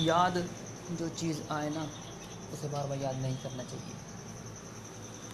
याद जो चीज़ आए ना उसे बार बार याद नहीं करना चाहिए।